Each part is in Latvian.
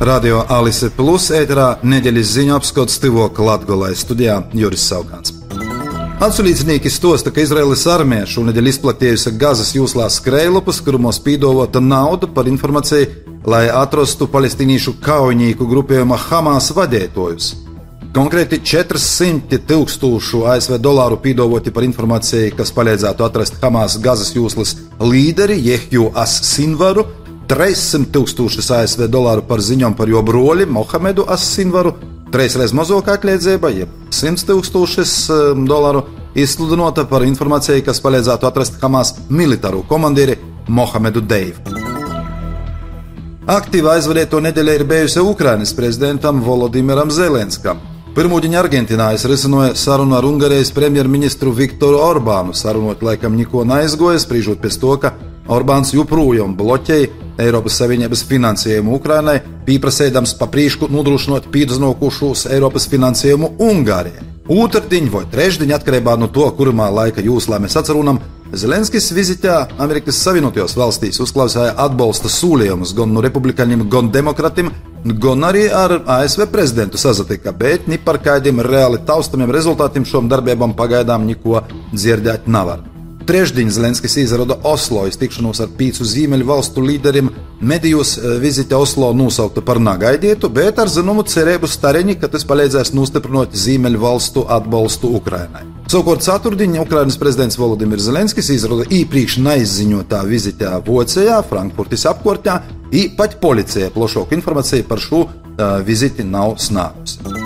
Radio Alise Plus ēterā nedēļas ziņu apskats Stīvoka Latgolē studijā Juris Saukants. Atsulīdznieki stosta, ka Izraēlas armija šonadēļ izplatījusi Gazas jūslā skrējlapus, kurumos pīdolota nauda par informāciju, lai atrastu palestīniešu kaujnieku grupējuma Hamas vadītājus. Konkrēti 400 tūkstošu ASV dolāru pīdoloti par informāciju, kas palīdzētu atrast Hamas Gazas jūslas līderi Jehju As-Sinvaru 300 tūkstošus ASV dolāru par ziņām par jo broli Mohamedu Asinvaru, trīsreiz mazāk atliedzība, jeb 100 tūkstošus um, dolāru izsludinota par informāciju, kas palīdzētu atrast Hamas militāro komandieri Mohamedu Deivu. Aktīva aizvadīto nedēļu ir bijusi Ukrainas prezidentam Volodimiram Zelenskam. Pirmūdiņa Argentīnā es risināju sarunu ar Ungārijas premjerministru Viktoru Orbānu. Sarunot laikam neko neaizgoja, spriežot pēc to, ka Orbāns joprojām bloķēja Eiropas Savienības finansējumu Ukrainai, pieprasēdams pa priekšu nodrošinot pīdznokušos Eiropas finansējumu Ungārijai. Otradien vai trešdien, atkarībā no to, kurā laika jūslā mēs atcerunam, Zelenskis vizitā Amerikas Savienotajās valstīs uzklausīja atbalsta sūlījumus gan no republikāņiem, gan demokratiem, gan arī ar ASV prezidentu sazatika, bet ni par kādiem reāli taustamiem rezultātiem šom darbībām pagaidām neko dzirdēt nevar. Trešdien Zelenskis izrada Oslo iztikšanos ar pīcu ziemeļu valstu līderiem. Medijos eh, vizite Oslo nosaukta par nagaidītu, bet ar zināmu cerību stareņi, ka tas palīdzēs nostiprināt ziemeļu valstu atbalstu Ukrainai. Savukārt ceturtdien Ukrainas prezidents Volodimirs Zelenskis izrada īpriekš neizziņotā vizitē Vācijā, Frankfurtas apkārtā, un pat policija plašāku informāciju par šo uh, viziti nav sniegusi.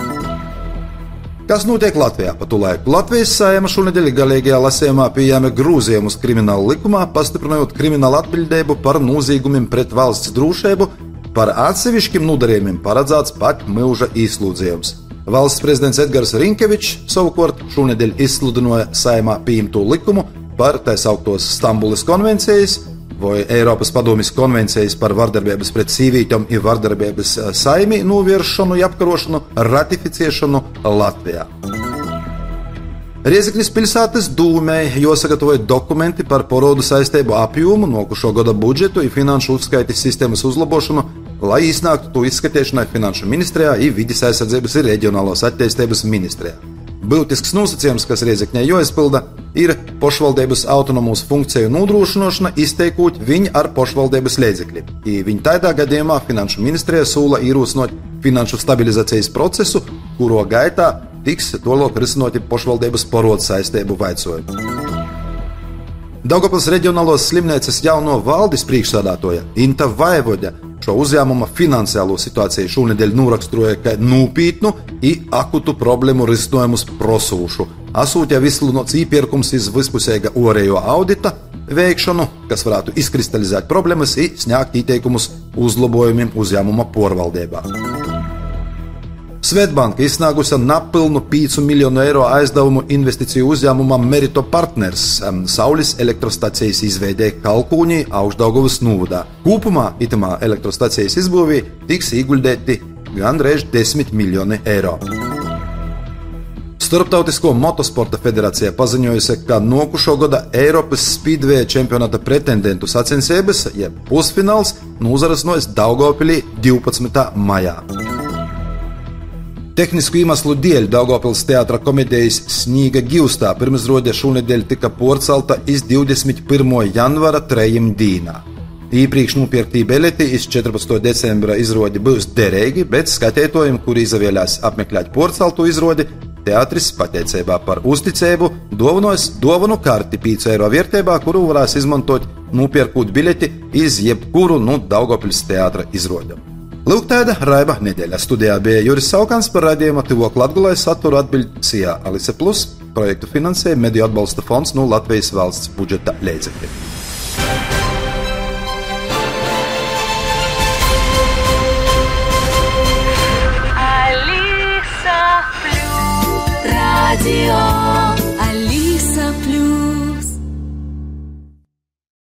Kas notiek Latvijā pa tu laiku? Latvijas sējuma šonadēļ galīgajā lasījumā pieņēma grozījumus krimināla likumā, pastiprinot kriminālu atbildību par noziegumiem pret valsts drošību, par atsevišķiem nodarījumiem paredzēts pat mūža izslūdzījums. Valsts prezidents Edgars Rinkevičs savukārt šonadēļ izsludināja saimā pieņemto likumu par tā sauktos Stambulas konvencijas vai Eiropas Padomjas konvencijas par vardarbības pret sīvītām un vardarbības eh, saimi novēršanu, apkarošanu, ratificēšanu Latvijā. Rieziknis pilsētas dūmē jāsagatavoja dokumenti par porodu saistību apjomu, nokušo gada budžetu un finanšu uzskaites sistēmas uzlabošanu, lai iznāktu to izskatīšanai Finanšu ministrijā, un vidas aizsardzības un reģionālās attīstības ministrijā. Būtisks nosacījums, kas Riezikņai jāizpilda, ir pašvaldības autonomijas funkciju nodrošināšana, izteikot viņu ar pašvaldības līdzekļiem. Viņa tādā gadījumā Finanšu ministrija sūla ierosinot finanšu stabilizācijas procesu, kuro gaitā tiks tolok risinoti pašvaldības porodu saistību vaicojumi. Daugopils reģionālos slimnīcas jauno valdes priekšsādātoja Inta Vaivoģa šo uzņēmuma finansiālo situāciju šonadēļ noraksturoja kā nopietnu un akutu problēmu risinājumus prosūšu asūtja izsludināts iepirkums iz vispusēga orējo audita veikšanu, kas varētu izkristalizēt problēmas un sniegt ieteikumus uzlabojumiem uzņēmuma porvaldībā. Svetbanka izsnāgusi napilnu 5 miljonu eiro aizdevumu investīciju uzņēmumam Merito Partners Saules elektrostacijas izveidē Kalkūnī, Augstdaugavas Nūvadā. Kopumā itamā elektrostacijas izbūvī tiks ieguldēti gandrīz 10 miljoni eiro. Starptautisko motosporta federācija paziņojusi, ka nokušo gada Eiropas Speedway čempionāta pretendentu sacensības, jeb pusfināls, nozarasnojas Daugopilī 12. maijā. Tehnisku iemeslu dēļ Daugopils teātra komēdijas Sniega Gilstā pirmizrode šonadēļ tika porcelta iz 21. janvāra trejiem dīnā. Iepriekš nopirktī biļeti iz 14. decembra izrādi būs derīgi, bet skatītājiem, kuri izvēlējās apmeklēt porceltu izrādi, Teātris pateicībā par uzticību dāvinos dāvanu karti 5 eiro vērtībā, kuru varēs izmantot nopirkot biļeti iz jebkuru no nu, Daugopils teātra izrādēm. Lūk, tāda raiba nedēļa. Studijā bija Juris Saukants par raidījumu Tivok Latgulē saturu atbildīsijā Alise Plus projektu finansēja Mediju atbalsta fonds no Latvijas valsts budžeta līdzekļiem.